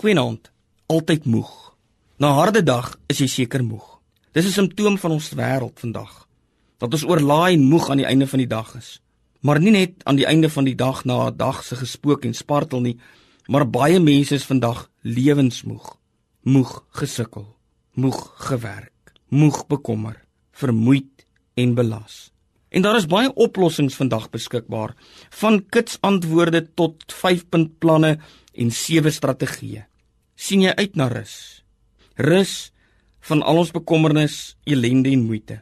Goeienaand. Altyd moeg. Na 'n harde dag is jy seker moeg. Dis 'n simptoom van ons wêreld vandag. Dat ons oorlaai en moeg aan die einde van die dag is. Maar nie net aan die einde van die dag na 'n dag se gespook en spartel nie, maar baie mense is vandag lewensmoeg. Moeg gesukkel, moeg gewerk, moeg bekommer, vermoeid en belas. En daar is baie oplossings vandag beskikbaar, van kitsantwoorde tot 5-punt planne en 7 strategieë. sien jy uit na rus? Rus van al ons bekommernis, ellende en moeite.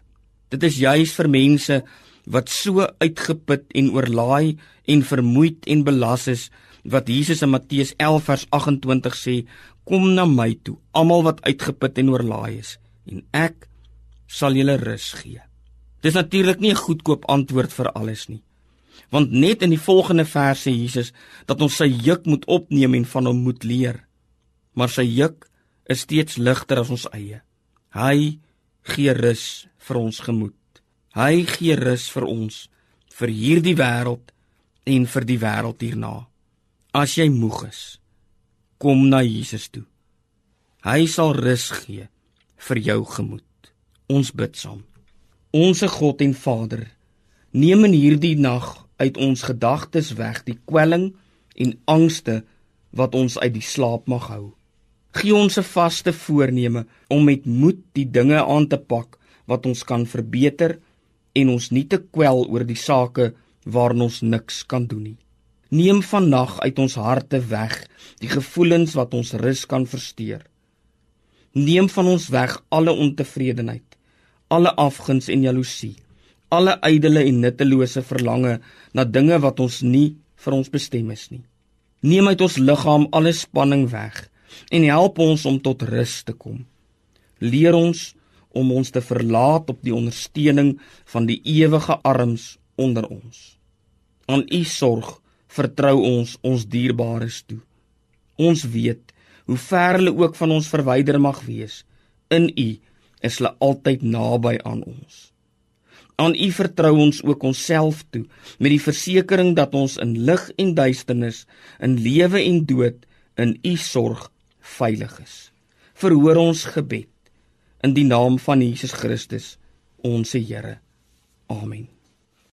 Dit is juis vir mense wat so uitgeput en oorlaai en vermoeid en belas is wat Jesus in Matteus 11 vers 28 sê, kom na my toe, almal wat uitgeput en oorlaai is, en ek sal julle rus gee. Dis natuurlik nie 'n goedkoop antwoord vir alles nie. Want net in die volgende vers sê Jesus dat ons sy juk moet opneem en van hom moet leer. Maar sy juk is steeds ligter as ons eie. Hy gee rus vir ons gemoed. Hy gee rus vir ons vir hierdie wêreld en vir die wêreld hierna. As jy moeg is, kom na Jesus toe. Hy sal rus gee vir jou gemoed. Ons bid saam. Onse God en Vader, neem in hierdie nag uit ons gedagtes weg die kwelling en angste wat ons uit die slaap mag hou. Gee ons 'n vaste voorneme om met moed die dinge aan te pak wat ons kan verbeter en ons nie te kwel oor die sake waarin ons niks kan doen nie. Neem vannag uit ons harte weg die gevoelens wat ons rus kan versteur. Neem van ons weg alle ontevredenheid alle afguns en jaloesie, alle ydelle en nuttelose verlange na dinge wat ons nie vir ons bestem is nie. Neem uit ons liggaam alle spanning weg en help ons om tot rus te kom. Leer ons om ons te verlaat op die ondersteuning van die ewige arms onder ons. Aan U sorg vertrou ons ons dierbares toe. Ons weet hoe ver hulle ook van ons verwyder mag wees in U is hulle altyd naby aan ons. Aan U vertrou ons ook onsself toe met die versekering dat ons in lig en duisternis, in lewe en dood, in U sorg veilig is. Verhoor ons gebed in die naam van Jesus Christus, ons Here. Amen.